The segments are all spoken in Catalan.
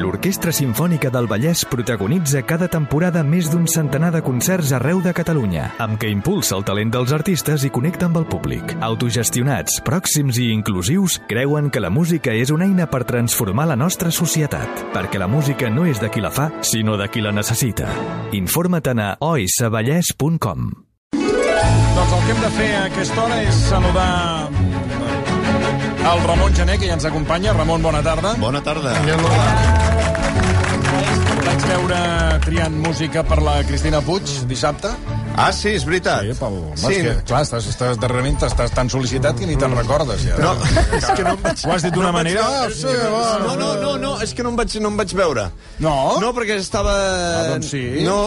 L'Orquestra Simfònica del Vallès protagonitza cada temporada més d'un centenar de concerts arreu de Catalunya, amb què impulsa el talent dels artistes i connecta amb el públic. Autogestionats, pròxims i inclusius, creuen que la música és una eina per transformar la nostra societat, perquè la música no és de qui la fa, sinó de qui la necessita. Informa't a oisavallès.com. Doncs el que hem de fer a aquesta hora és saludar el Ramon Gené, que ja ens acompanya. Ramon, bona tarda. Bona tarda. El vaig veure triant música per la Cristina Puig dissabte. Ah, sí, és veritat. Sí, pel... Sí. Sí. Que, clar, estàs, estàs darrerament estàs tan sol·licitat que ni te'n recordes, ja. No, és que no em vaig... Ho has dit d'una no vaig manera... veure, Ah, sí, va, No, no, no, no, és que no em vaig, no em vaig veure. No? No, perquè estava... Ah, doncs sí. No,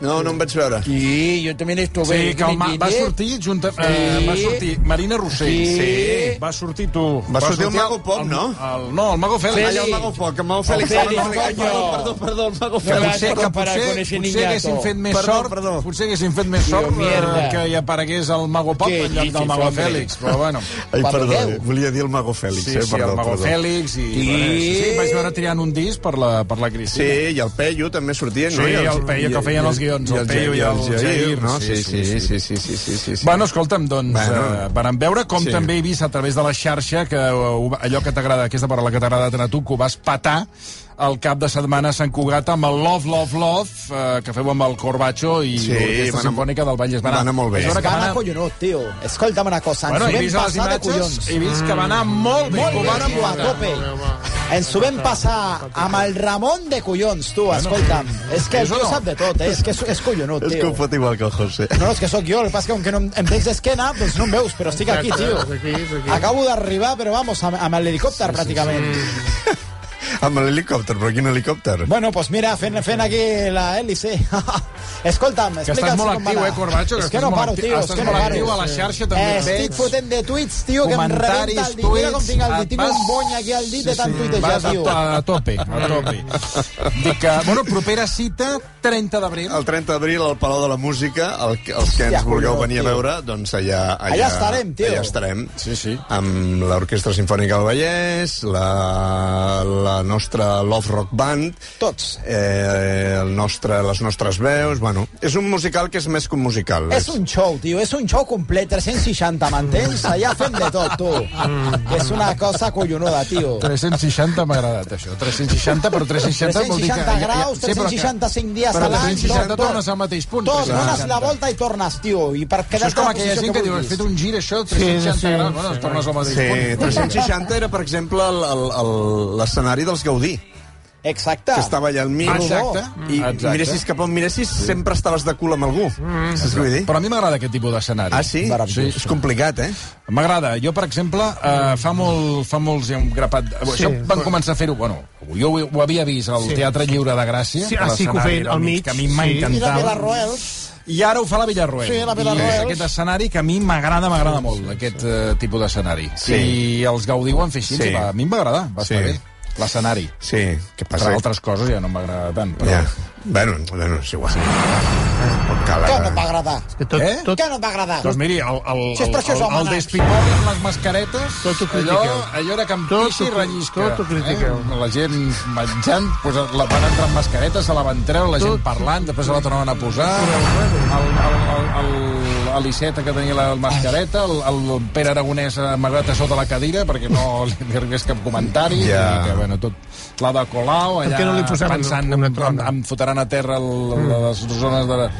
no, no em vaig veure. Sí, yo también estuve. Sí, que el ma... va ¿eh? sortir junta... Eh, va sortir Marina Rossell. Sí. Va sortir tu. Va sortir el Mago Pop, el- no? El, no, el Mago Félix. Allà el Mago Foc, el Mago coño. Perdó, perdó, perdó, el Mago a Potser, que potser, potser niñato. haguéssim fet més Perdó, sort, perdó. potser haguéssim fet més sort eh, que hi aparegués el Mago Pop en lloc del Mago Fèlix, però bueno. Ai, perdó, volia dir el Mago Fèlix, sí, eh? Sí, perdó, el Mago perdó. Fèlix i... I... Sí, vaig veure triant un disc per la, per la Cristina. Sí, i el Peyu també sortien, sí, no? Sí, el Peyu, que feien els guions, el Peyu i el Jair, no? Sí, sí, sí, sí, sí, sí, sí. Bueno, escolta'm, doncs, bueno. vàrem veure com sí. també he vist a través de la xarxa que allò que t'agrada, aquesta paraula que t'agrada tant a tu, que ho vas patar el cap de setmana a Sant Cugat amb el Love, Love, Love, eh, que feu amb el Corbacho i Sí, l'Orquestra va anar- Simfònica del Vallès. va anar molt bé. És que Va va anar anar... collonut, tio. Escolta'm una cosa, ens Bueno, ho he vam vist a les passar de imatges, collons. he vist que va anar molt bé. Molt bé, tio, a tope. Ens ho vam passar amb el Ramon de collons, tu, escolta'm. És que el tio sap de tot, eh? és que és, és collonut, És que tio. ho fot igual que el José. No, no, és que sóc jo, el que passa que com que no em em veig d'esquena, doncs no em veus, però estic aquí, tio. Acabo d'arribar, però vamos, amb, amb l'helicòpter, pràcticament. Amb l'helicòpter, però quin helicòpter? Bueno, pues mira, fent, fent aquí la hélice. Escolta'm, Que explica'ls estàs molt actiu, eh, Corbacho? És que no paro, tio, estàs que no molt actiu a la xarxa, també Eh, estic fotent de tuits, tio, que em rebenta el dit. Mira com tinc el dit, tinc un bony aquí al dit de tant tuitejar, tio. a tope, a tope. Dic que, bueno, propera cita, 30 d'abril. El 30 d'abril al Palau de la Música, el, que- els que ens vulgueu venir a veure, doncs allà... Allà, Allà estarem, tio. Allà estarem. Sí, sí. Amb l'Orquestra Simfònica del Vallès, la, la nostra Love Rock Band, Tots. eh, el nostre, les nostres veus... Bueno, és un musical que és més que un musical. És un show, tio, és un show complet, 360, m'entens? Allà fem de tot, tu. És una cosa collonuda, tio. 360 m'ha agradat, això. 360, però 360 vol dir que... 360 graus, sí, però que- 365 dies però a l'any. 360 tornes al mateix punt. Tot, 360. dones la volta i tornes, tio. I per Això és com aquella gent que diu, has fet un gir, això, 360 graus, bueno, es tornes al mateix Sí, punt. 360 era, per exemple, el- el- el- l'escenari dels Gaudí, Exacte. que estava allà al mig. Exacte. I Exacte. miressis cap on miressis, sempre estaves de cul amb algú. Saps què vull dir? Però a mi m'agrada aquest tipus d'escenari. Ah, sí? Meravellós. És complicat, eh? M'agrada. Jo, per exemple, eh, fa, molt, fa molts ja un grapat... Sí, això van començar a fer-ho... Bueno, jo ho, ho havia vist al Teatre Lliure de Gràcia. Sí, ah, sí que ho feien al mig, Que a mi m'ha sí. I la encantat. Villarroel. I ara ho fa la Villarroel. Sí, la Villarroel. I és aquest escenari que a mi m'agrada, m'agrada molt, aquest uh, tipus d'escenari. Sí. I els Gaudí ho han fet així, Sí. sí. va, a mi em va agradar, va estar Sí. bé. L'escenari. Sí, què Per passa? altres coses ja no m'agrada tant. Però... Ja. Bueno, bueno, és igual. Cal, Què no et va agradar? Que tot, Eh? tot, Què no agradar? Doncs miri, el, el, Si és per això el, el, el despipoli amb les mascaretes, Tot ho allò, critiqueu. allò era que em pixa i rellisca. tot ho critiqueu. Eh? La gent menjant, pues, la, van entrar amb mascaretes, se la van treure, la gent parlant, després se la tornaven a posar. El, el, el, el, el Iceta, que tenia la mascareta, el, el Pere Aragonès amagat a sota la cadira perquè no li arribés cap comentari. Ja. I que, bueno, tot, la de Colau, allà no li pensant una en, en, en fotran a terra el, les zones de...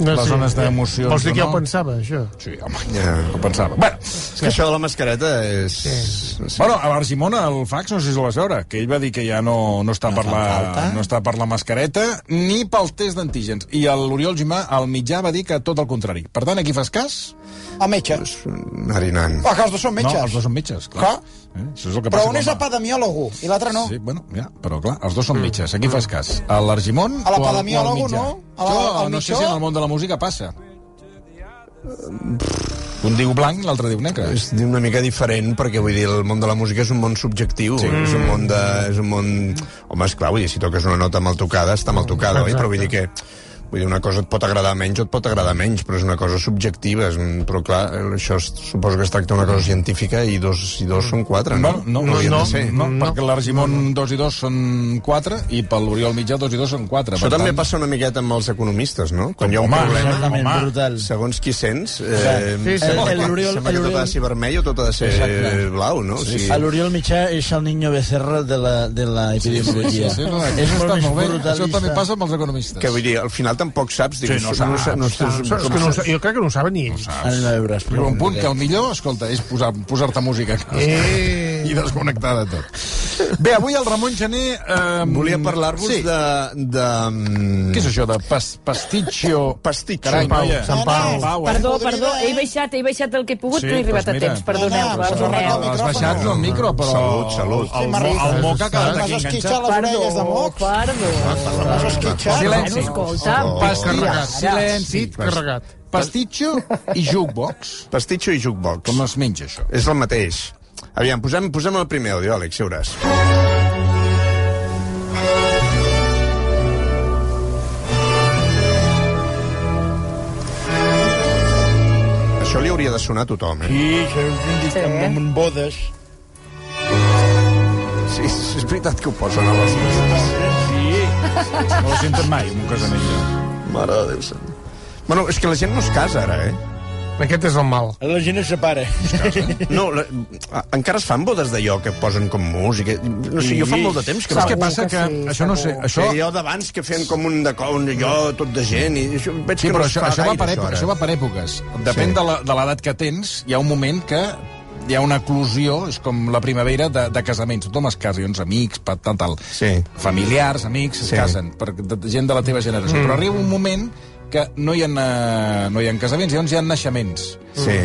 No, les sí. zones d'emocions. Vols dir que no? ho pensava, això? Sí, home, Ja. ja. ho pensava. Bueno, És que això de la mascareta és... Sí. bueno, a l'Argimon, el fax, no sé si vas veure, que ell va dir que ja no, no, està, per la, falta. no està per la mascareta ni pel test d'antígens. I l'Oriol Gimà, al mitjà, va dir que tot el contrari. Per tant, aquí fas cas? A metge. Anar i anant. Ah, que els dos són metges. No, els dos són metges, clar. Clar. Eh? Això és el que Però passa un és epidemiòlogo i l'altre no. Sí, bueno, ja, però clar, els dos són metges. Aquí fas cas. A l'Argimon A o o al mitjà? no? A la- Jo al no sé si en el món de la música passa. Un diu blanc, l'altre diu negre. És una mica diferent, perquè vull dir, el món de la música és un món subjectiu, sí. és un món de... És un món... Home, esclar, vull dir, si toques una nota mal tocada, està mal tocada, oi? Però vull dir que Vull dir, una cosa et pot agradar menys o et pot agradar menys, però és una cosa subjectiva. És un... Però clar, això es, suposo que es tracta d'una cosa científica i dos i dos són quatre, no? No, no, no, no, ser. no, perquè l'Argimon 2 i 2 són 4 i pel l'Oriol Mitjà 2 i 2 són 4. Això també passa una miqueta amb els economistes, no? Quan hi ha un Home, problema, Home. brutal. segons qui sents, eh, Sí, sí. sembla, El- el Oriol- sembla que tot ha de ser vermell o tot ha de ser Exacte. blau, no? O sigui, A l'Oriol Mitjà és el niño becerra de la, de la epidemiologia. Sí, sí, no, és més molt bé. brutalista. Això també passa amb els economistes. que vull dir, al final tampoc saps. Dic, Sí, no saps. no, no, És que no, sa- jo crec que no ho saben ni ells. Anem a veure, Però un punt que el millor, escolta, és posar- posar-te música a casa Eh. i desconnectar de tot. Bé, avui el Ramon Gené... Eh, Volia parlar-vos sí. de, de... mm, Què és això de pas, pasticcio? Pastitxo. Carai, Sant Pau, noia. Sant Pau. Pau, eh? Perdó, perdó, he eh? baixat, he baixat el que he pogut, Sí, no he arribat doncs a mira. temps, perdoneu, No, no, perdoneu. no, Has baixat el micro, però... Salut, salut. El, Sí, el, el moc ha quedat aquí enganxat. les orelles de Perdó, moc. perdó. M'has esquitxat. Silenci. Escolta, silenci. Carregat. Pastitxo i jukebox. Pastitxo i jukebox. Com es menja, això? És el mateix. Aviam, posem, posem el primer àudio, Àlex, ja veuràs. Això li hauria de sonar a tothom, eh? Sí, això és un dit Sí. amb, amb bodes. Sí, sí, és veritat que ho posen a les llistes. No ho senten mai, en un casament. Mare de Déu sant. Bueno, és que la gent no es casa, ara, eh? Aquest és el mal. La gent es separa. No, la, encara es fan bodes d'allò que posen com música. No sé, jo fa molt de temps que... Saps què passa? Que això no sé... Això, Sí, jo d'abans que feien com un de un allò tot de gent i això, veig Sí, que però no es això, això, va per època, ara. això va per èpoques. Depèn Sí. de la- de l'edat que tens, hi ha un moment que hi ha una eclosió, és com la primavera de, de casaments. Tothom es casa, uns amics, pa- tal, tal. Sí. Familiars, amics, es Sí. casen, per, de, gent de la teva generació. Mm. Però arriba un moment que no hi ha, no hi ha casaments, llavors hi ha naixements. Sí.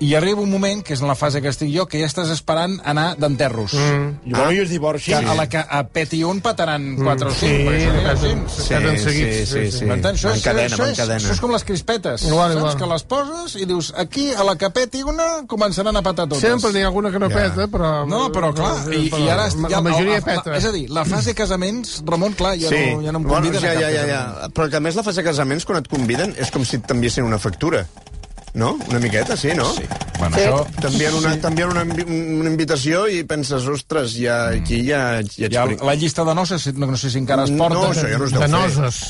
I arriba un moment, que és en la fase que estic jo, que ja estàs esperant anar d'enterros. Mm. I bueno, i es divorci. Que a la que a peti un petaran 4 o 5, Sí, gens. se casen seguits. sí, sí. Per tant, això, és, M'encadena, això, és, m'encadena. això és com les crispetes. Igual, saps? igual. Que les poses i dius, aquí, a la que peti una, començaran a petar totes. Sempre n'hi ha alguna que no Ja. peta, però... No, però clar, i, i ara... La, ja, la majoria peta. La, és a dir, la fase casaments, Ramon, clar, ja, sí. no, ja no em bueno, conviden ja, a cap ja, ja, casament. ja. Però que a més la fase de casaments, quan et conviden, és com si t'enviessin una factura. No? Una miqueta, sí, no? Sí. Bueno, això... T'envien una, t'envien una, una invitació i penses, ostres, ja, aquí ja, ja ets... Ja, la llista de noces, no, no sé si encara es porta. No, això ja no es deu De fer. noses.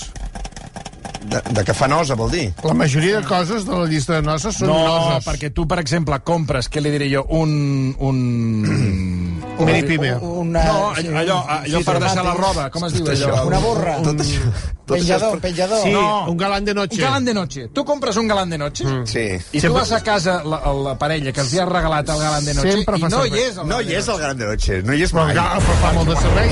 De, de que fa nosa, vol dir? La majoria de coses de la llista de noces són no, noses. perquè tu, per exemple, compres, què li diré jo, un... un... Un mini pime. Una, No, sí, allò, allò per deixar la roba, com es diu allò? Una borra. Tot això, tot Penjador, això penjador. Sí, No. un galant de noche. Un galant de noche. Tu compres un galant de noche mm. Sí. i tu vas a casa, la, la parella que els hi ha regalat el galant de noche, Sempre i no hi és el No galant hi de és el gran de noche, no hi és Però, mai. el ga- però fa molt de servei.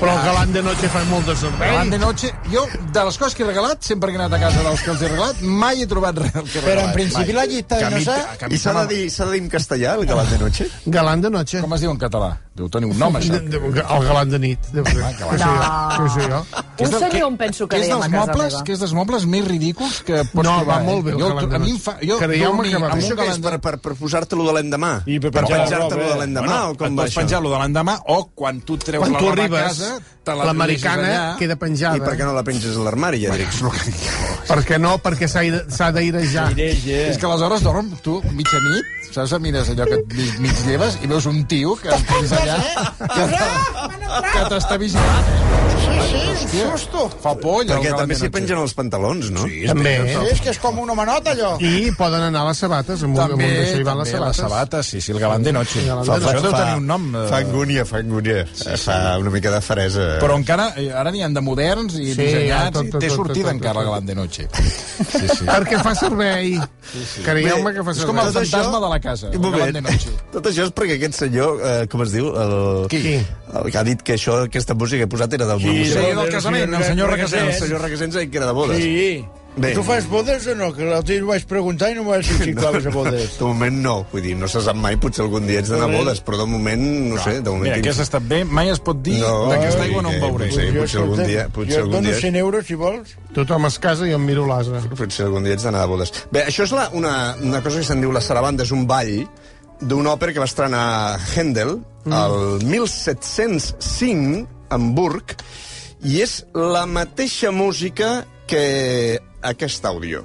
Però el galant de noche fa molt de Galant servei. de noche, jo, de les coses que he regalat, sempre que he anat a casa dels que els he regalat, mai he trobat res que he Però en regalat. principi la llista de nosa... I s'ha de, dir, s'ha de dir en castellà, el galant de noche? Galant de noche. Com es diu en català? Deu tenir un nom, això. De- de- El galant de nit. Deu ser. Sé jo? Què sé jo? Que és Un senyor que- em penso que que és dèiem a dels casa mobles, meva. que és dels mobles més ridículs que pots No, trobar. va molt bé eh? el Jo, galant de a mi em noche. fa... Jo Creieu-me que va amb bé. un Això què és, per, de... per, per posar-te-lo de l'endemà? I per per penjar-te-lo de l'endemà, o com va això? penjar-lo de l'endemà o quan tu treus Quan la tu roba a arribes, casa, te la l'americana queda penjada. I per què no la penges a l'armari, ja, Drix? Perquè no, perquè s'ha d'airejar. És que aleshores dorm tu mitjanit, saps? Mires allò que et mig, mig lleves i veus un tio que tens allà que, que t'està vigilant. Sí, sí, un susto. Fa por, allò. Perquè també s'hi pengen els pantalons, no? Sí, També. Sí, és que és com un homenot, allò. I poden anar les sabates, amb un, amb un També, hi van també les les sabates. sabates, sí, sí, el galant de noche. El galant Fa, això deu tenir un nom. eh, Fa angúnia, fa angúnia. Fa una mica de faresa. Però encara, eh, ara n'hi han de moderns i Sí, dissenyats, tot, i tot, té tot, sortida tot, encara tot. el galant de noche. Sí, sí. Perquè fa servei. Creieu-me que fa És com servei. el fantasma de la casa, el Un moment. Tot això és perquè aquest senyor, eh, com es diu? El, Qui? El que ha dit que això, aquesta música que he posat era del Sí. Sí, del- casament, el senyor El Requesens. senyor Requesens ha dit que era de bodes. Sí. Bé. Tu fas bodes o no? Que l'altre dia ho vaig preguntar i no m'ho vaig dir si claves a bodes. De moment no, vull dir, no se sap mai, potser algun dia ets d'anar a bodes, però de moment, no sé, de moment... Mira, tinc- que has estat bé, mai es pot dir No, d'aquesta aigua no en veuré. potser- Jo, potser algun dia- potser jo et dono dia- 100 euros, si vols. Tothom es casa i em miro l'asa. Potser algun dia ets d'anar a bodes. Bé, això és la, una, una cosa que se'n diu la sarabanda, és un ball d'una òpera que va estrenar Händel Mm. el 1705 a Hamburg i és la mateixa música que aquest àudio.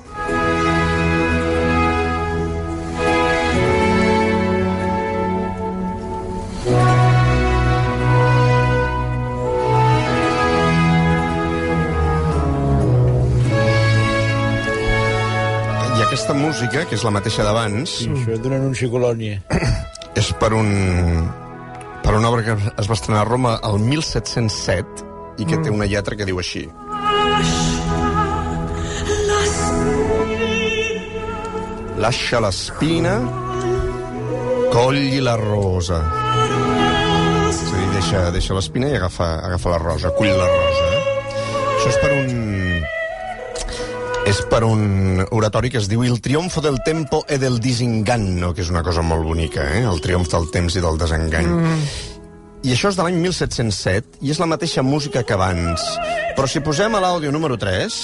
I aquesta música, que és la mateixa d'abans, Sí, això és d'un anunci colònia. és per un per una obra que es va estrenar a Roma el 1707 i que mm. té una lletra que diu així. Lascia la spina, colli la rosa. És a dir, deixa, deixa l'espina i agafa, agafa la rosa, cull la rosa. Eh? Això és per un és per un oratori que es diu Il triomfo del tempo e del disinganno, que és una cosa molt bonica, eh? el triomf del temps i del desengany. Mm. I això és de l'any 1707, i és la mateixa música que abans. Però si posem a l'àudio número 3...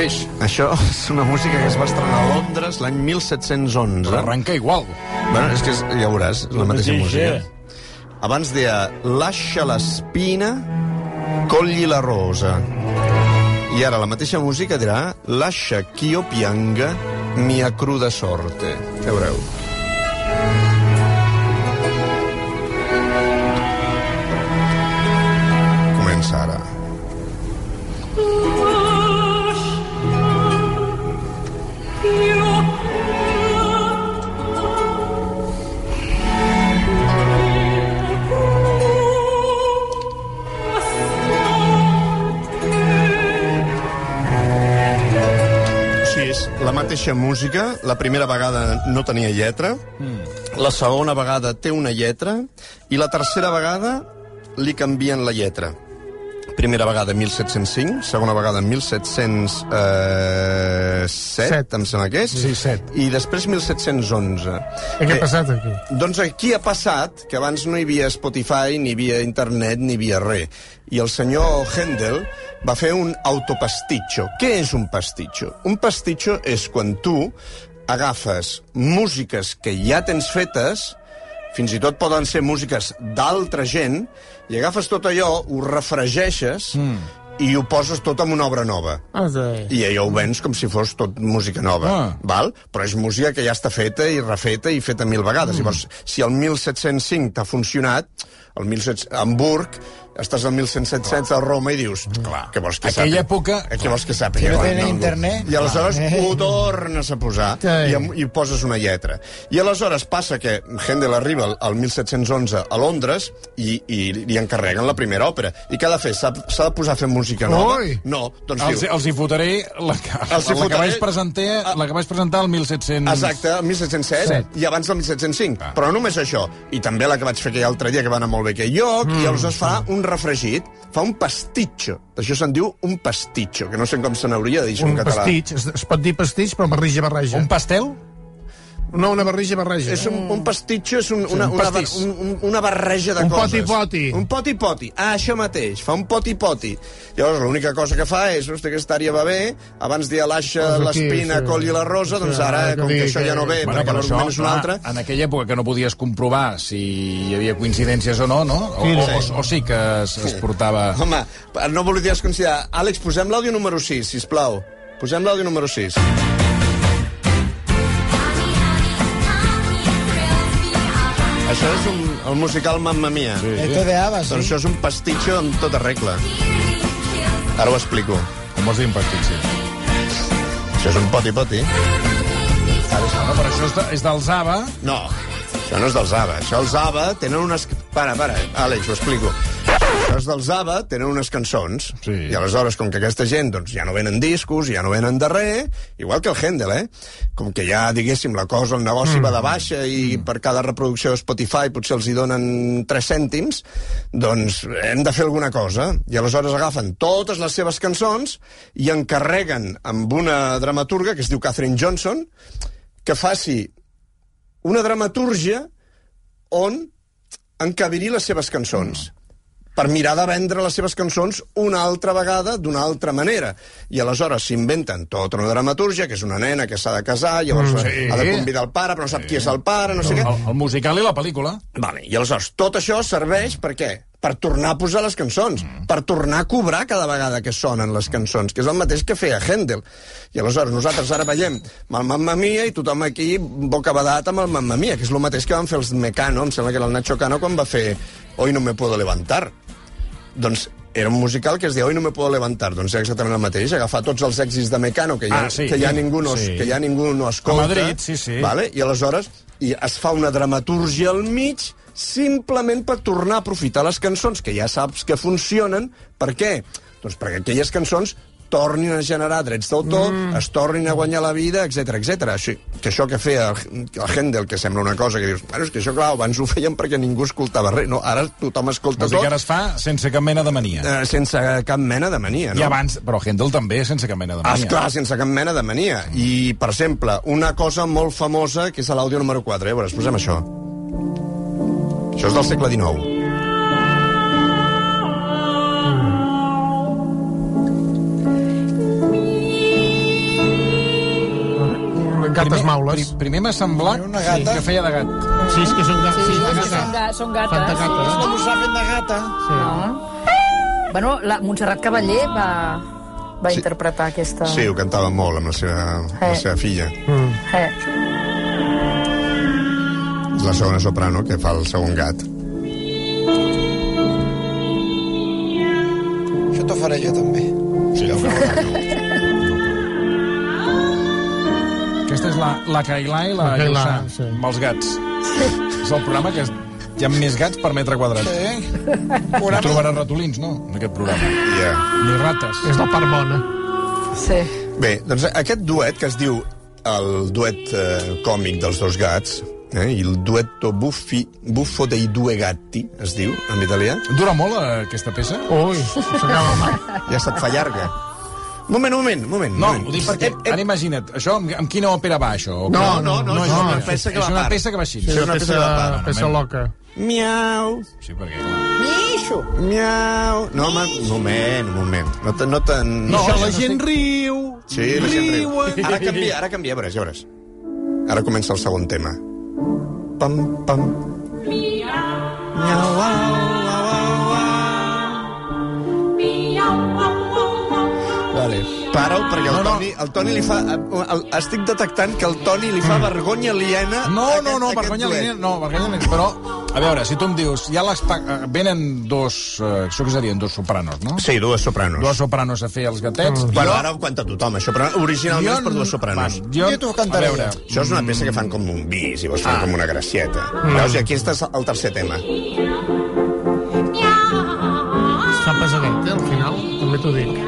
mateix. Això és una música que es va estrenar a Londres l'any 1711. Però arranca igual. Bueno, és que és, ja veuràs, és la mateixa mateixa. música. Abans deia, lascia l'espina, colli la rosa. I ara la mateixa música dirà, lascia ch'io pianga mia cruda sorte. Ja veureu. La mateixa música. La primera vegada no tenia lletra, mm. la segona vegada té una lletra, i la tercera vegada li canvien la lletra. Primera vegada 1705, segona vegada 1707, eh, Set. em sembla que és. Sí, set. I després 1711. I què ha passat aquí? Doncs aquí ha passat que abans no hi havia Spotify, ni hi havia internet, ni hi havia res. I el senyor Händel va fer un autopastitxo. Què és un pastitxo? Un pastitxo és quan tu agafes músiques que ja tens fetes, fins i tot poden ser músiques d'altra gent, i agafes tot allò, ho refregeixes mm. i ho poses tot en una obra nova. Ah, sí. I allò ho vens com si fos tot música nova, Ah. val? Però és música que ja està feta i refeta i feta mil vegades. Mm. Llavors, si el 1705 t'ha funcionat, el 1700, a Hamburg, estàs al 1177 a Roma i dius, clar, què vols que Aquella sàpiga? època- Eh, Què vols que sàpiga? Si no tenen internet. I aleshores Clar. ho tornes a posar i, i poses una lletra. I aleshores passa que Händel arriba al- al 1711 a Londres i, i li encarreguen la primera òpera. I què ha de fer? S'ha de posar a fer música nova? No, doncs Els, diu... els hi fotré la, que, Els hi la, que fotré- vaig presentar, la que vaig presentar el 1700... Exacte, el 1707 Set. i abans del 1705. Ah. Però no només això. I també la que vaig fer aquell altre dia, que va anar molt bé aquell lloc, mm. i aleshores fa un refregit, fa un pastitxo. D'això se'n diu un pastitxo, que no sé com se n'hauria de dir això Un en català. pastitx, es, es pot dir pastitx, però barrija barreja. Un pastel? No, una barrija barreja. És un, un pastitxo és un, una, un una, pastís. un, un, una barreja de Un coses. poti-poti. Un poti-poti. Ah, això mateix, fa un poti-poti. Llavors, l'única cosa que fa és, hosti, aquesta àrea va bé, abans dia l'aixa, aquí, l'espina, sí. col i la rosa, doncs Sí, ara, que com que això ja no ve, Bueno, perquè però això, l'argument és un clar, altre... en aquella època que no podies comprovar si hi havia coincidències o no, no? O, o, o, o sí que es, es portava... Home, no volies considerar... Àlex, posem l'àudio número 6, si plau. Posem l'àudio número 6. Això és un, el musical Mamma Mia. Sí. Esto de Ava, sí. Doncs això és un pastitxo amb tota regla. Ara ho explico. Com vols dir un pastit, sí? Això és un poti-poti. No, però això és, de, és dels ABBA. No, això no és dels ABBA. Això els ABBA tenen unes... Para, para, Àlex, ho explico. És dels ABBA, tenen unes cançons. Sí. I aleshores, com que aquesta gent doncs, ja no venen discos, ja no venen de res, igual que el Händel, eh? Com que ja, diguéssim, la cosa, el negoci mm. va de baixa i mm. per cada reproducció de Spotify potser els hi donen 3 cèntims, doncs hem de fer alguna cosa. I aleshores agafen totes les seves cançons i encarreguen amb una dramaturga que es diu Catherine Johnson que faci una dramatúrgia on encabirir les seves cançons per mirar de vendre les seves cançons una altra vegada d'una altra manera. I aleshores s'inventen tota una dramatúrgia, que és una nena que s'ha de casar, llavors Mm, sí. sí. ha de convidar el pare, però no sap qui és el pare, no sé què. El, el musical i la pel·lícula. Vale, I aleshores tot això serveix per què? per tornar a posar les cançons, mm. per tornar a cobrar cada vegada que sonen les cançons, que és el mateix que feia Händel. I aleshores nosaltres ara veiem el Mamma Mia i tothom aquí bocabadat amb el Mamma Mia, que és el mateix que van fer els Mecano, em sembla que era el Nacho Cano quan va fer Hoy no me puedo levantar. Doncs era un musical que es deia Hoy no me puedo levantar. Doncs és exactament el mateix, agafar tots els èxits de Mecano que ja, Ah, sí. que ja, ningú, no, Sí. que ja ningú no escolta. A Madrid, sí, sí. Vale? I aleshores i es fa una dramatúrgia al mig simplement per tornar a aprofitar les cançons que ja saps que funcionen. Per què? Doncs perquè aquelles cançons tornin a generar drets d'autor, mm. es tornin a guanyar la vida, etc etc. Així, que això que feia el, el Händel, que sembla una cosa que dius, bueno, és que això, clar, abans ho feien perquè ningú escoltava res. No, ara tothom escolta Vols dir tot que ara es fa sense cap mena de mania. eh, sense cap mena de mania, no? I abans, però Händel també sense cap mena de Ah, mania. esclar, sense cap mena de mania. I, per exemple, una cosa molt famosa, que és l'àudio número 4, eh? A veure, posem això. Això és del segle XIX. Gates maules. pri- primer m'ha semblat Una gata. que feia de gat. Sí, és que són gates. Sí, Sí, sí, gates. són, ga són gates. Fan de gata, sí. eh? Com s'ha fet de gata? No. Bueno, la Montserrat Cavaller va, va Sí. interpretar aquesta... Sí, ho cantava molt amb la seva, amb la Eh. seva filla. Eh. És la segona soprano que fa el segon gat. Això t'ho faré jo també. Sí, ja ho veu. Aquesta és la, la Cailà i la, La Lluçà, sí. amb els gats. És el programa que es, hi ha més gats per metre quadrat. Sí. No Programa... trobaràs ratolins, no?, en aquest programa. Yeah. Ni rates. És la part bona. Sí. Bé, doncs aquest duet que es diu el duet eh, còmic dels dos gats, eh, il duetto buffi, buffo dei due gatti, es diu, en italià, Dura molt, eh, aquesta peça? Ui, s'acaba mai. ja se't fa llarga. Un moment, un moment, un moment. No, un moment. ho dic perquè, Ep, ep. ara imagina't, això amb, amb quina òpera va, això? O No, que- no, no, és una peça que és va a una peça que va així. Sí, és una peça part, peça loca. Miau, Sí, perquè. Mixo. miau... No, home, un moment, un moment. No te, no te... No, la gent riu, Sí, la gent riu. Ara canvia, ara canvia, ja veuràs. Ara comença el segon tema. Pam, pam. Miau, au, Para-ho, perquè el No, no. Toni, el Toni li fa... El, estic detectant que el Toni li fa vergonya aliena No, a no, no, aquest vergonya línia, no, vergonya línia, però, a veure, si tu em dius, ja l'està... eh, Venen dos, eh, això que serien dos sopranos, no? Sí, dues sopranos. Dos sopranos a fer els gatets. Mm. Bueno, ara ho canta tothom, això, però originalment és per dues sopranos. Va, jo, Jo t'ho cantaré. A veure, Això és una peça que fan com un bis, i vols fer Ah. com una gracieta. Mm. Veus, i aquí està el tercer tema. Es fa pesadet, eh, al final, també t'ho dic.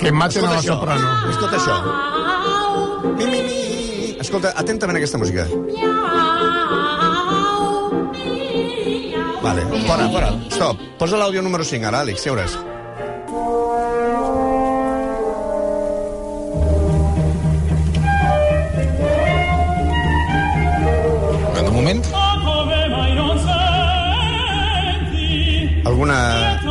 Que maten a la això. soprano. Escolta això. Mi, mi, mi. Escolta, atentament aquesta música. Vale, fora, fora. Stop. Posa l'àudio número 5, ara, Àlex, seures. de moment, Alguna...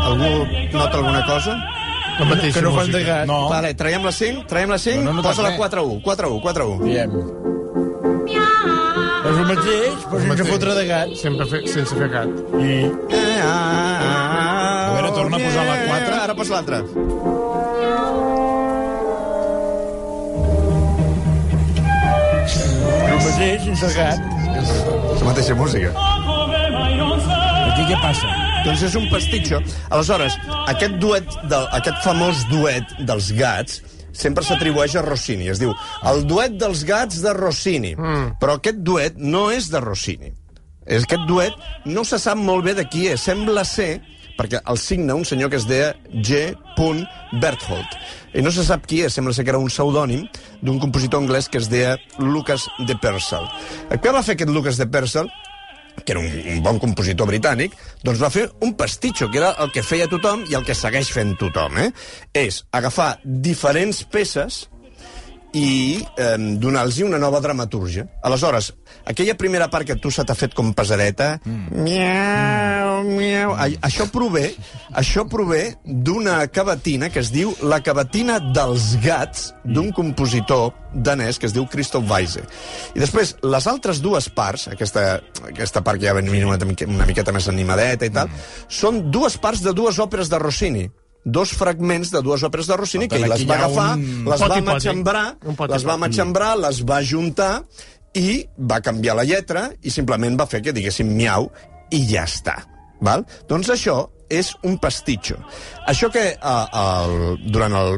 Algú nota alguna cosa? La mateixa Que no fan de gat. no. Vale, traiem la 5, traiem la 5, No, no notes posa la res. 4-1, 4-1, 4-1. diem... És el mateix, però sense fotre de gat. Sempre fe, sense fer gat. Ah, A veure, torna a posar la quatre. Ara posa l'altra. El mateix, sense gat. La mateixa música. Aquí què passa? Doncs és un pastitxo. Aleshores, aquest duet, del, aquest famós duet dels gats, sempre s'atribueix a Rossini. Es diu el duet dels gats de Rossini. Mm. Però aquest duet no és de Rossini. És aquest duet no se sap molt bé de qui és. Sembla ser perquè el signa un senyor que es deia G. Berthold. I no se sap qui és, sembla ser que era un pseudònim d'un compositor anglès que es deia Lucas de Purcell. Què va fer aquest Lucas de Purcell? Que era un, un bon compositor britànic, doncs va fer un pastitxo, que era el que feia tothom i el que segueix fent tothom, eh? És agafar diferents peces i eh, donar-los una nova dramatúrgia. Aleshores, aquella primera part que tu se t'ha fet com pesadeta, mm. miau, miau, això prové, això prové d'una cavatina que es diu la cavatina dels gats d'un compositor danès que es diu Christoph Weise. I després, les altres dues parts, aquesta, aquesta part que ja ven una, una miqueta més animadeta i tal, mm. són dues parts de dues òperes de Rossini dos fragments de dues òperes de Rossini que ell les va agafar, un... les va matxembrar, les va matxembrar, les va juntar i va canviar la lletra i simplement va fer que diguéssim miau i ja està. Val? Doncs això és un pastitxo. Això que uh, el, durant el,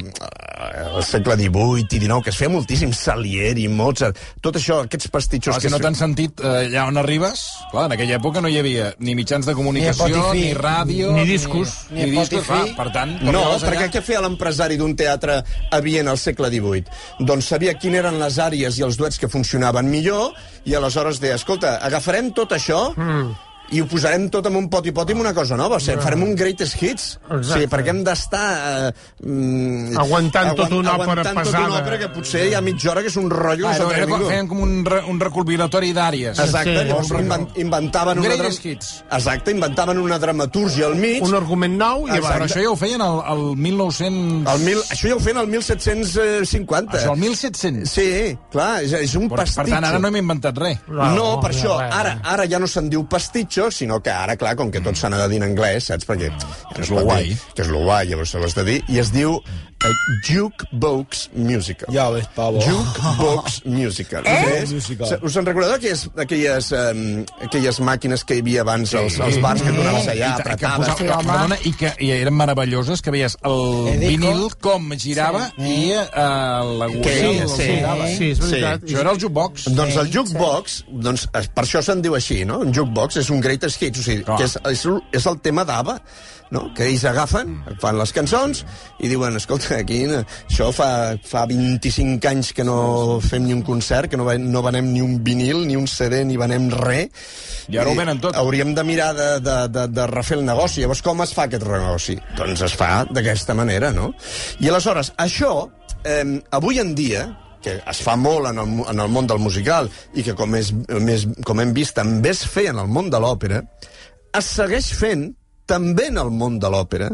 el segle XVIII i XIX, que es feia moltíssim Salieri, Mozart, tot això, aquests pastitxos... Clar, que si no t'han sentit uh, allà on arribes, clar, en aquella època no hi havia ni mitjans de comunicació, ni, ni ràdio... Ni discos. Ni, ni, ni discos, clar, per tant... No, perquè allà... què feia l'empresari d'un teatre a Viena al segle XVIII? Doncs sabia quines eren les àrees i els duets que funcionaven millor i aleshores deia, escolta, agafarem tot això... Mm i ho posarem tot en un pot i pot i amb una cosa nova. O sigui, farem un greatest hits. Exacte. O sigui, perquè hem d'estar... Eh, mm, aguantant tota una òpera pesada. Tota una òpera que potser hi ha mitja hora que és un rotllo. Ah, no, era, feien com un, re, un recopilatori d'àries. Exacte, sí, llavors inven, inventaven un una... Greatest hits. Exacte, inventaven una dramaturgia al mig. Un argument nou i... Però això ja ho feien al, al 1900... El mil, això ja ho feien al 1750. Això, al 1700? Sí, clar, és, és un per, pastitxo. Per tant, ara no hem inventat res. No, no, no per no, això, ara, ara ja no se'n diu pastitxo, sinó que ara clar, com que tot s'ha de dir en anglès, saps? Perquè no és lo guai. Que és lo guai, llavors se l'has de dir. I es diu Jukebox Musical. Ja ves, pavo. Jukebox Musical. Eh? musical. Us en recordeu aquelles, aquelles, um, aquelles màquines que hi havia abans als, als bars que donaves allà, I, que posava, que, perdona, i que i eren meravelloses, que veies el Edico. vinil com girava Sí. i uh, l'agulla... Que- el- sí. Sí, és veritat. Això era el jukebox. Doncs el jukebox, doncs, es- per això se'n diu així, no? Un jukebox és un greatest hits, o sigui, Clar. que és, és, és el tema d'Ava, no? que ells agafen, fan les cançons i diuen, escolta, aquí no, això fa, fa 25 anys que no fem ni un concert, que no, no venem ni un vinil, ni un CD, ni venem res. I ara ho venen tot. Hauríem de mirar de, de, de, de refer el negoci. Llavors, com es fa aquest negoci? Doncs es fa d'aquesta manera, no? I aleshores, això, eh, avui en dia, que es fa molt en el, en el món del musical i que, com, és, més, com hem vist, també es feia en el món de l'òpera, es segueix fent també en el món de l'òpera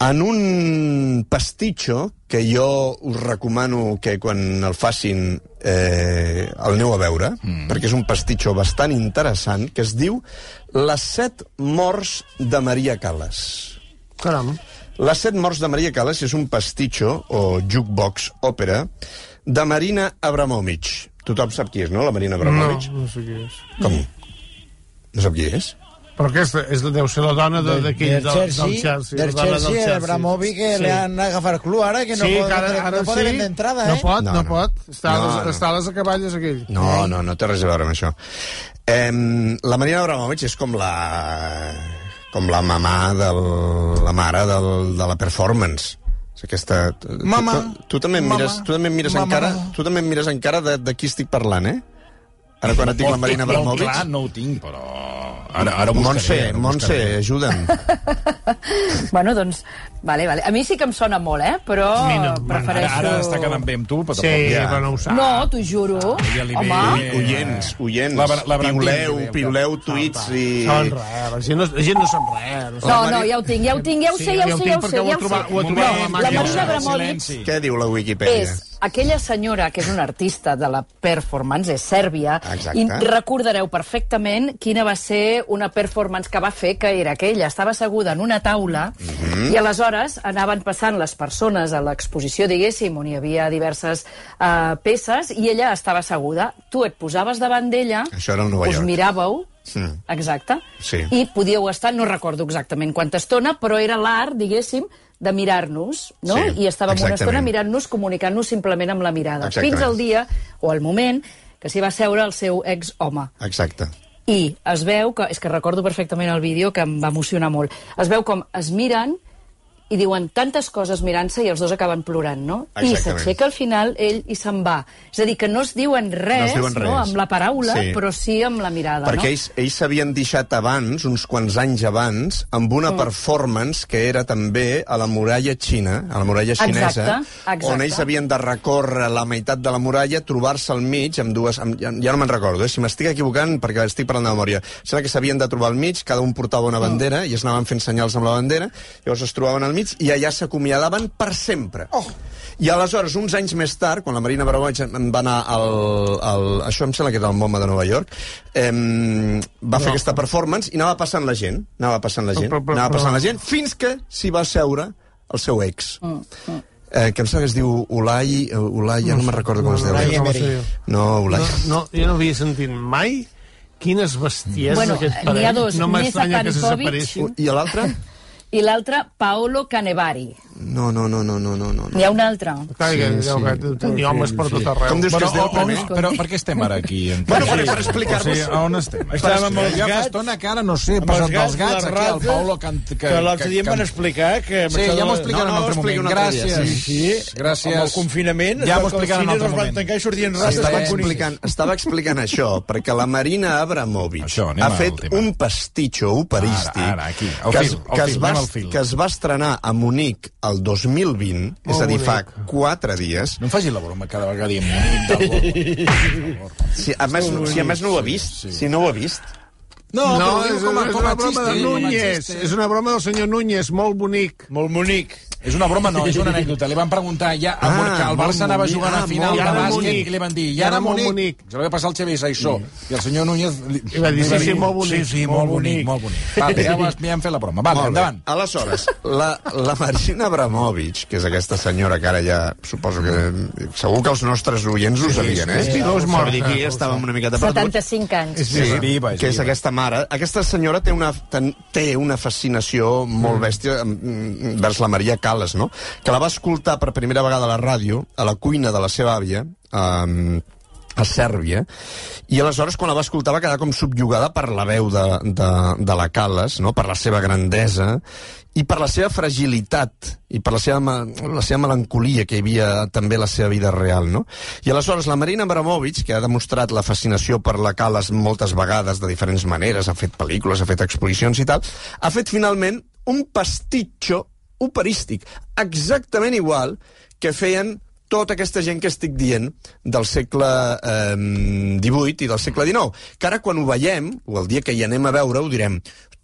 en un pastitxo que jo us recomano que quan el facin eh, el aneu a veure, mm. perquè és un pastitxo bastant interessant, que es diu Les set morts de Maria Callas. Caram. Les set morts de Maria Callas és un pastitxo, o jukebox òpera, de Marina Abramovic. Tothom sap qui és, no, la Marina No, Abramovic? no sé qui és. Com? No sap qui és? Però aquesta és, deu ser la dona de- d'aquell del del, del Chelsea, Chelsea. del Chelsea, el Abramovic, que Sí. le han agafat el club ara, que no sí, pot, ara, ara no pot sí, vendre entrada, eh? No pot, no, No, no, pot. Està, No, a les, no. està a les acaballes, aquell. No, no, no té res a veure amb això. Eh, la Marina Abramovic és com la com la mamà del, la mare del, de la performance. És aquesta... tu- Mama. Tu, tu, també em Mama. mires, tu també em mires Mama. encara, tu també em mires encara de, de qui estic parlant, eh? Ara quan et dic la Marina Molt Abramovic... clar, no ho tinc, però... Ara, ara ho buscaré. Montse, Montse, buscaré. ajuda'm. Bueno, doncs, vale, vale. A mi sí que em sona molt, eh? Però mi no. prefereixo... Ara, ara està quedant bé amb tu, però Sí, tampoc ja... però no ho sap. No, t'ho juro. Ja li Home, ve- Oients, oients, La- la piuleu, piuleu tuits i... Saben res, la gent no, la gent no sap res. no, no, ja ho tinc, ja ho tinc, ja ho Sí, sé, ja ja ho ho sé, ja ho sé, ho ja ho sé. ho la No, Marina. Abramovic. Què diu la Wikipedia? és aquella senyora que és una artista de la performance, és sèrbia, Exacte. i recordareu perfectament quina va ser una performance que va fer, que era que ella estava asseguda en una taula Mhm. i aleshores anaven passant les persones a l'exposició, diguéssim, on hi havia diverses uh, peces, i ella estava asseguda. Tu et posaves davant d'ella, us York. miràveu, Mm. exacte, Sí. i podíeu estar, no recordo exactament quanta estona, però era l'art, diguéssim, de mirar-nos, no? Sí, I estàvem una exactament. estona mirant-nos, comunicant-nos simplement amb la mirada. Exactament. Fins al dia, o al moment, que s'hi va seure el seu ex-home. Exacte. I es veu que, és que recordo perfectament el vídeo que em va emocionar molt, es veu com es miren i diuen tantes coses mirant-se i els dos acaben plorant, no? I Exactament. s'aixeca al final ell i se'n va. És a dir, que no es diuen res, No es diuen no, res. amb la paraula, Sí. però sí amb la mirada, Perquè no? ells ells s'havien deixat abans, uns quants anys abans, amb una mm. performance que era també a la muralla xina, a la muralla xinesa, Exacte, exacte. on ells havien de recórrer la meitat de la muralla, trobar-se al mig amb dues... Amb, ja, ja no me'n recordo, eh? si m'estic equivocant, perquè estic parlant de memòria. Sembla que s'havien de trobar al mig, cada un portava una bandera, i es anaven fent senyals amb la bandera, llavors es trobaven al mig, i allà s'acomiadaven per sempre. Oh. I aleshores, uns anys més tard, quan la Marina Abramovich en va anar al, al... Això em sembla que era el MoMA de Nova York, eh, va fer aquesta performance i anava passant la gent, anava passant la gent, Però, però, anava passant la gent, fins que s'hi va seure el seu ex. Mm, Eh, que em sembla que es diu Ulai, eh, Ulai, ja no me'n recordo com es diu. Ulai. Emery. No, Ulai. No, no, jo no havia sentit mai quines besties Bueno, aquest n'hi ha dos, No m'estranya que se separessin. I l'altre? I l'altre, Paolo Canevari. No, no, no, no, no, no. no. N'hi ha un altre. Clar, Sí, sí, sí. que tenia homes per tot arreu. Com dius que es diu el on, primer? però per què estem ara aquí? En Bueno, per- per explicar-vos. O sigui, on estem? Estàvem amb els ja fa gats, estona que ara, no sé, Amb passat els dels gats, aquí el Paulo can, que, que l'altre dia em van explicar que... Sí, ja m'ho explicarà No, en no, un altre moment. Gràcies. Sí, Gràcies. amb el confinament, Ja m'ho explicarà en un cines altre els van moment. tancar i sortien rates Estava explicant, estava explicant això, perquè la Marina Abramovic ha fet un pastitxo operístic Ara, ara, aquí, al que, es va, fil. que es va estrenar a Munic el 2020, és a dir, fa quatre dies. No em faci la broma cada vegada diem Munic. Si a, més, no- si a més no ho ha vist, si no ho ha vist. No, No, però és, com a, és com a una broma de Núñez. És una broma del senyor Núñez, molt bonic. Molt bonic. És una broma, no, és una anècdota. Li van preguntar ja Ah, ah, que el Barça anava jugant Ah, a final molt de bàsquet i li van dir, I ja ara era molt Munic. bonic. Se li va passar al Xavier Saissó. I el senyor Núñez... Li, I va dir, sí, sí, molt bonic, Sí, sí, molt molt bonic, molt bonic. Vale, ja, ja hem fet la broma. Vale, endavant. Aleshores, la, la Marina Abramovic, que és aquesta senyora que ara ja suposo que... Segur que els nostres oients ho sabien, eh? sí, dos morts. ja estàvem una miqueta perduts. 75 anys. Sí, viva, que és aquesta mare. Aquesta senyora té una, té una fascinació molt bèstia mm, vers la Maria Callas, no? Que la va escoltar per primera vegada a la ràdio, a la cuina de la seva àvia, um, a Sèrbia, i aleshores quan la va escoltar va quedar com subjugada per la veu de, de, de la Callas, no? per la seva grandesa, i per la seva fragilitat i per la seva, la seva melancolia que hi havia també a la seva vida real. No? I aleshores la Marina Abramovic, que ha demostrat la fascinació per la Calas moltes vegades de diferents maneres, ha fet pel·lícules, ha fet exposicions i tal, ha fet finalment un pastitxo operístic exactament igual que feien tota aquesta gent que estic dient del segle eh, i del segle XIX, que ara quan ho veiem, o el dia que hi anem a veure, ho direm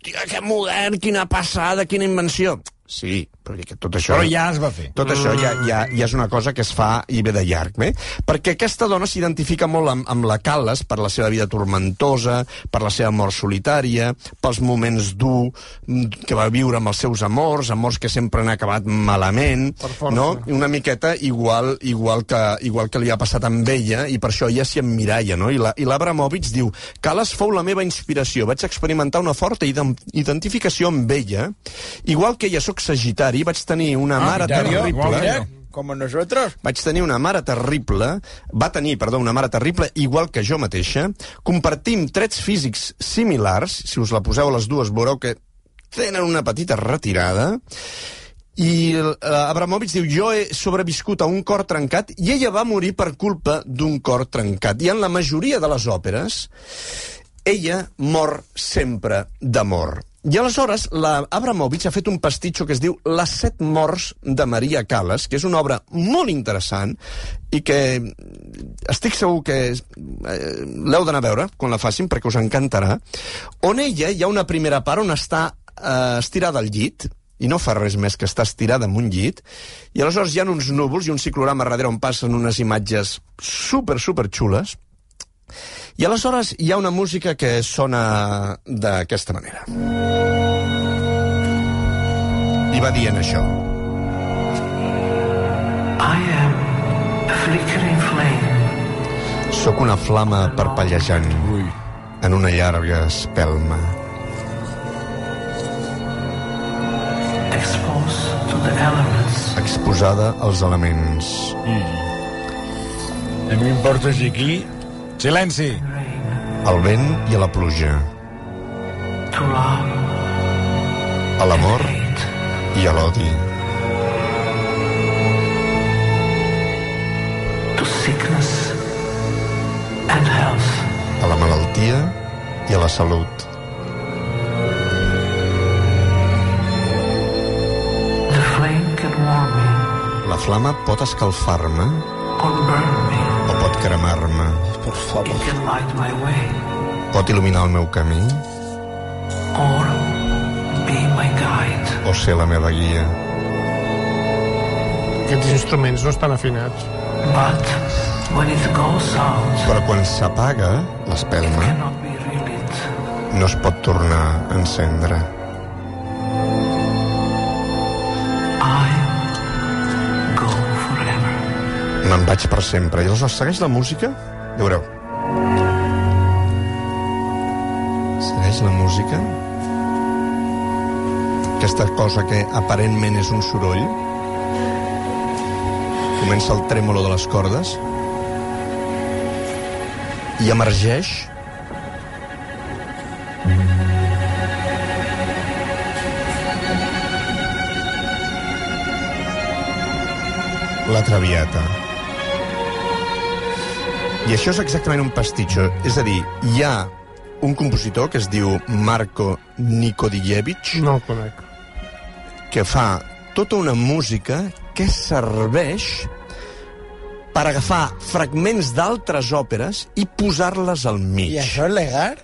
hòstia, que modern, quina passada, quina invenció. Sí, perquè que tot això... Però ja es va fer. Tot això ja, ja, ja és una cosa que es fa i ve de llarg, bé? Perquè aquesta dona s'identifica molt amb, amb la Callas per la seva vida tormentosa, per la seva mort solitària, pels moments dur mm, que va viure amb els seus amors, amors que sempre han acabat malament, no? Una miqueta igual, igual, que, igual que li ha passat amb ella, i per això ella s'hi emmiralla, no? I la- I diu, Callas fou la meva inspiració, vaig experimentar una forta identificació amb ella, igual que ella sóc sagitari, vaig tenir una mare Dario, terrible... mira, como nosotros. Vaig tenir una mare terrible, va tenir, perdó, una mare terrible, igual que jo mateixa. Compartim trets físics similars, si us la poseu a les dues veureu que tenen una petita retirada. I uh, Abramovic diu, jo he sobreviscut a un cor trencat i ella va morir per culpa d'un cor trencat. I en la majoria de les òperes, ella mor sempre d'amor. I aleshores la Abramovic ha fet un pastitxo que es diu Les set morts de Maria Callas, que és una obra molt interessant i que estic segur que eh, l'heu d'anar a veure quan la facin perquè us encantarà, on ella hi ha una primera part on està eh, estirada al llit, i no fa res més que estar estirada en un llit, i aleshores hi ha uns núvols i un ciclorama darrere on passen unes imatges super, super xules, i aleshores hi ha una música que sona d'aquesta manera. I va dient això. I am a flickering flame, Sóc una flama parpellejant en una llarga espelma. exposed to the elements, exposada als elements. A mi m'importa si aquí Silenci. Al vent i a la pluja. A l'amor i a l'odi. A la malaltia i a la salut. La flama pot escalfar-me o pot cremar-me. It can light my way pot il·luminar el meu camí or be my guide. o ser la meva guia. Aquests instruments no estan afinats. But when it goes out, Però quan s'apaga l'espelma, cannot be relit. no es pot tornar a encendre. I go forever. Me'n vaig per sempre. I aleshores segueix la música, veureu. Segueix la música. Aquesta cosa que aparentment és un soroll. Comença el trèmolo de les cordes. I emergeix la Traviata. I això és exactament un pastitxo. És a dir, hi ha un compositor que es diu Marco Nikodievich No el conec. que fa tota una música que serveix per agafar fragments d'altres òperes i posar-les al mig. ¿Y eso es legal?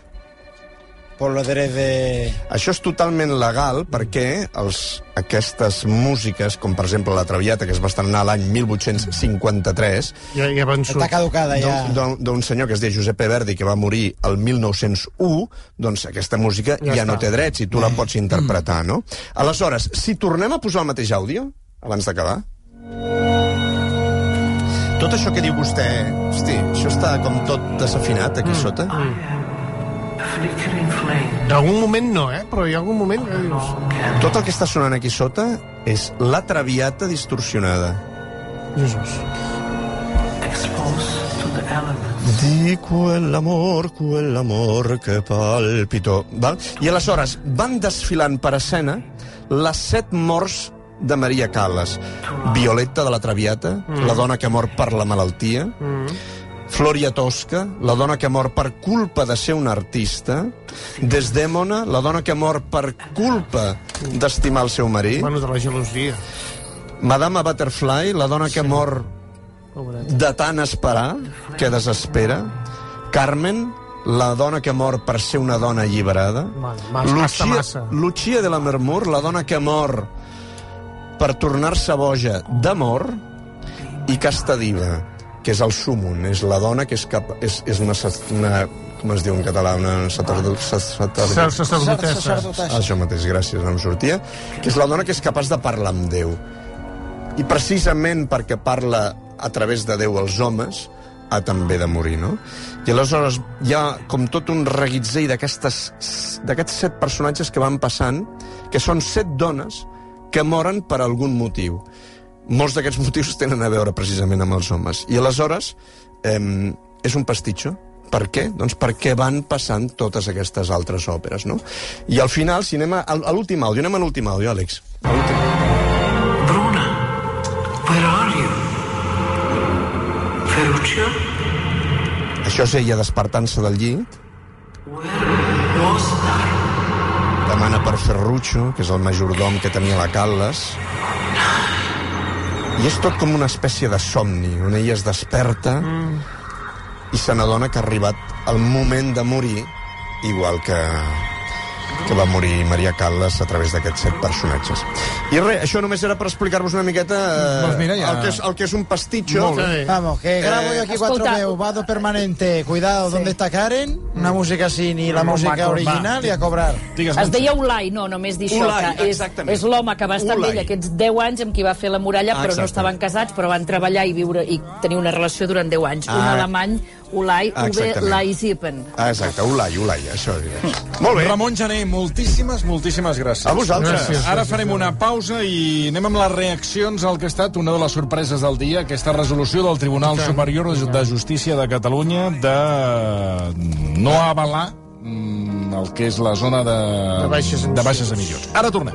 Por los derechos de... Això és totalment legal perquè els, aquestes músiques, com per exemple la Traviata, que es va estrenar l'any 1853, Ja, ja van Está caducada ya. d'un- senyor que es deia Giuseppe Verdi, que va morir el 1901, doncs aquesta música Ja ja, no està. té drets i tu la pots interpretar, no? Aleshores, si tornem a posar el mateix àudio, abans d'acabar... Tot això que diu vostè, hosti, això està com tot desafinat aquí sota. I En algun moment no, eh? Però hi ha algun moment que dius... Tot el que està sonant aquí sota és la traviata distorsionada. Jesús. expose to the elements. Di quell'amor, quell'amor que palpito. Val? I aleshores van desfilant per escena les set morts de Maria Callas. Violetta de la Traviata, mm. la dona que mor per la malaltia. Mm. Floria Tosca, la dona que mor per culpa de ser una artista. Desdèmona, la dona que mor per culpa d'estimar el seu marit. Bueno, de la gelosia. Madame Butterfly, la dona que mor Pobret. de tant esperar, que desespera. Carmen, la dona que mor per ser una dona alliberada. Massa, massa. Lucia de la Mermur, la dona que mor per tornar-se boja d'amor. I Casta Diva, que és el súmum, és la dona que és, cap, és, és una, una... Com es diu en català? Una sacerdotessa. Sacerdotessa. això mateix, gràcies, no em sortia. Que és la dona que és capaç de parlar amb Déu. I precisament perquè parla a través de Déu als homes, ha també de morir, no? I aleshores hi ha com tot un reguitzell d'aquestes- d'aquests set personatges que van passant, que són set dones que moren per algun motiu. Molts d'aquests motius tenen a veure precisament amb els homes. I aleshores eh, és un pastitxo. Per què? Doncs perquè van passant totes aquestes altres òperes, no? I al final, si anem a, a l'últim àudio, anem a l'últim àudio, Àlex. A l'últim. Bruna, where are you? Ferruccio, Això és ella despertant-se del llit, where was that? demana per Ferruccio, que és el majordom que tenia la Calles, i és tot com una espècie de somni, on ella es desperta i se n'adona que ha arribat el moment de morir, igual que, que va morir Maria Callas a través d'aquests set personatges. I res, això només era per explicar-vos una miqueta eh, Doncs mira, ja- el, que és, el que és un pastitxo. Molt bé. Vamos, que grabo yo aquí Escolta. cuatro vado permanente. Cuidado, ¿dónde está Karen? Una música sin ni la música maco, original y a cobrar. Digues, Es deia Ulai, no, només dir això, Ulai, que és, exactament. és l'home que va estar amb Ulai. ell aquests 10 anys amb qui va fer la muralla, Ah, però no exacte. estaven casats, però van treballar i viure i tenir una relació durant 10 anys. Un Ah. alemany, Ulai, exactament. Laisipen. Ah, exacte, Ulai, Ulai, això digues. Molt bé. Ramon Gené, moltíssimes, moltíssimes gràcies. A vosaltres. Gràcies. Ara farem una pausa i anem amb les reaccions al que ha estat una de les sorpreses del dia, aquesta resolució del Tribunal Superior de Justícia de Catalunya de no avalar mm, el que és la zona de, De baixes emissions. de baixes emissions. Ara tornem.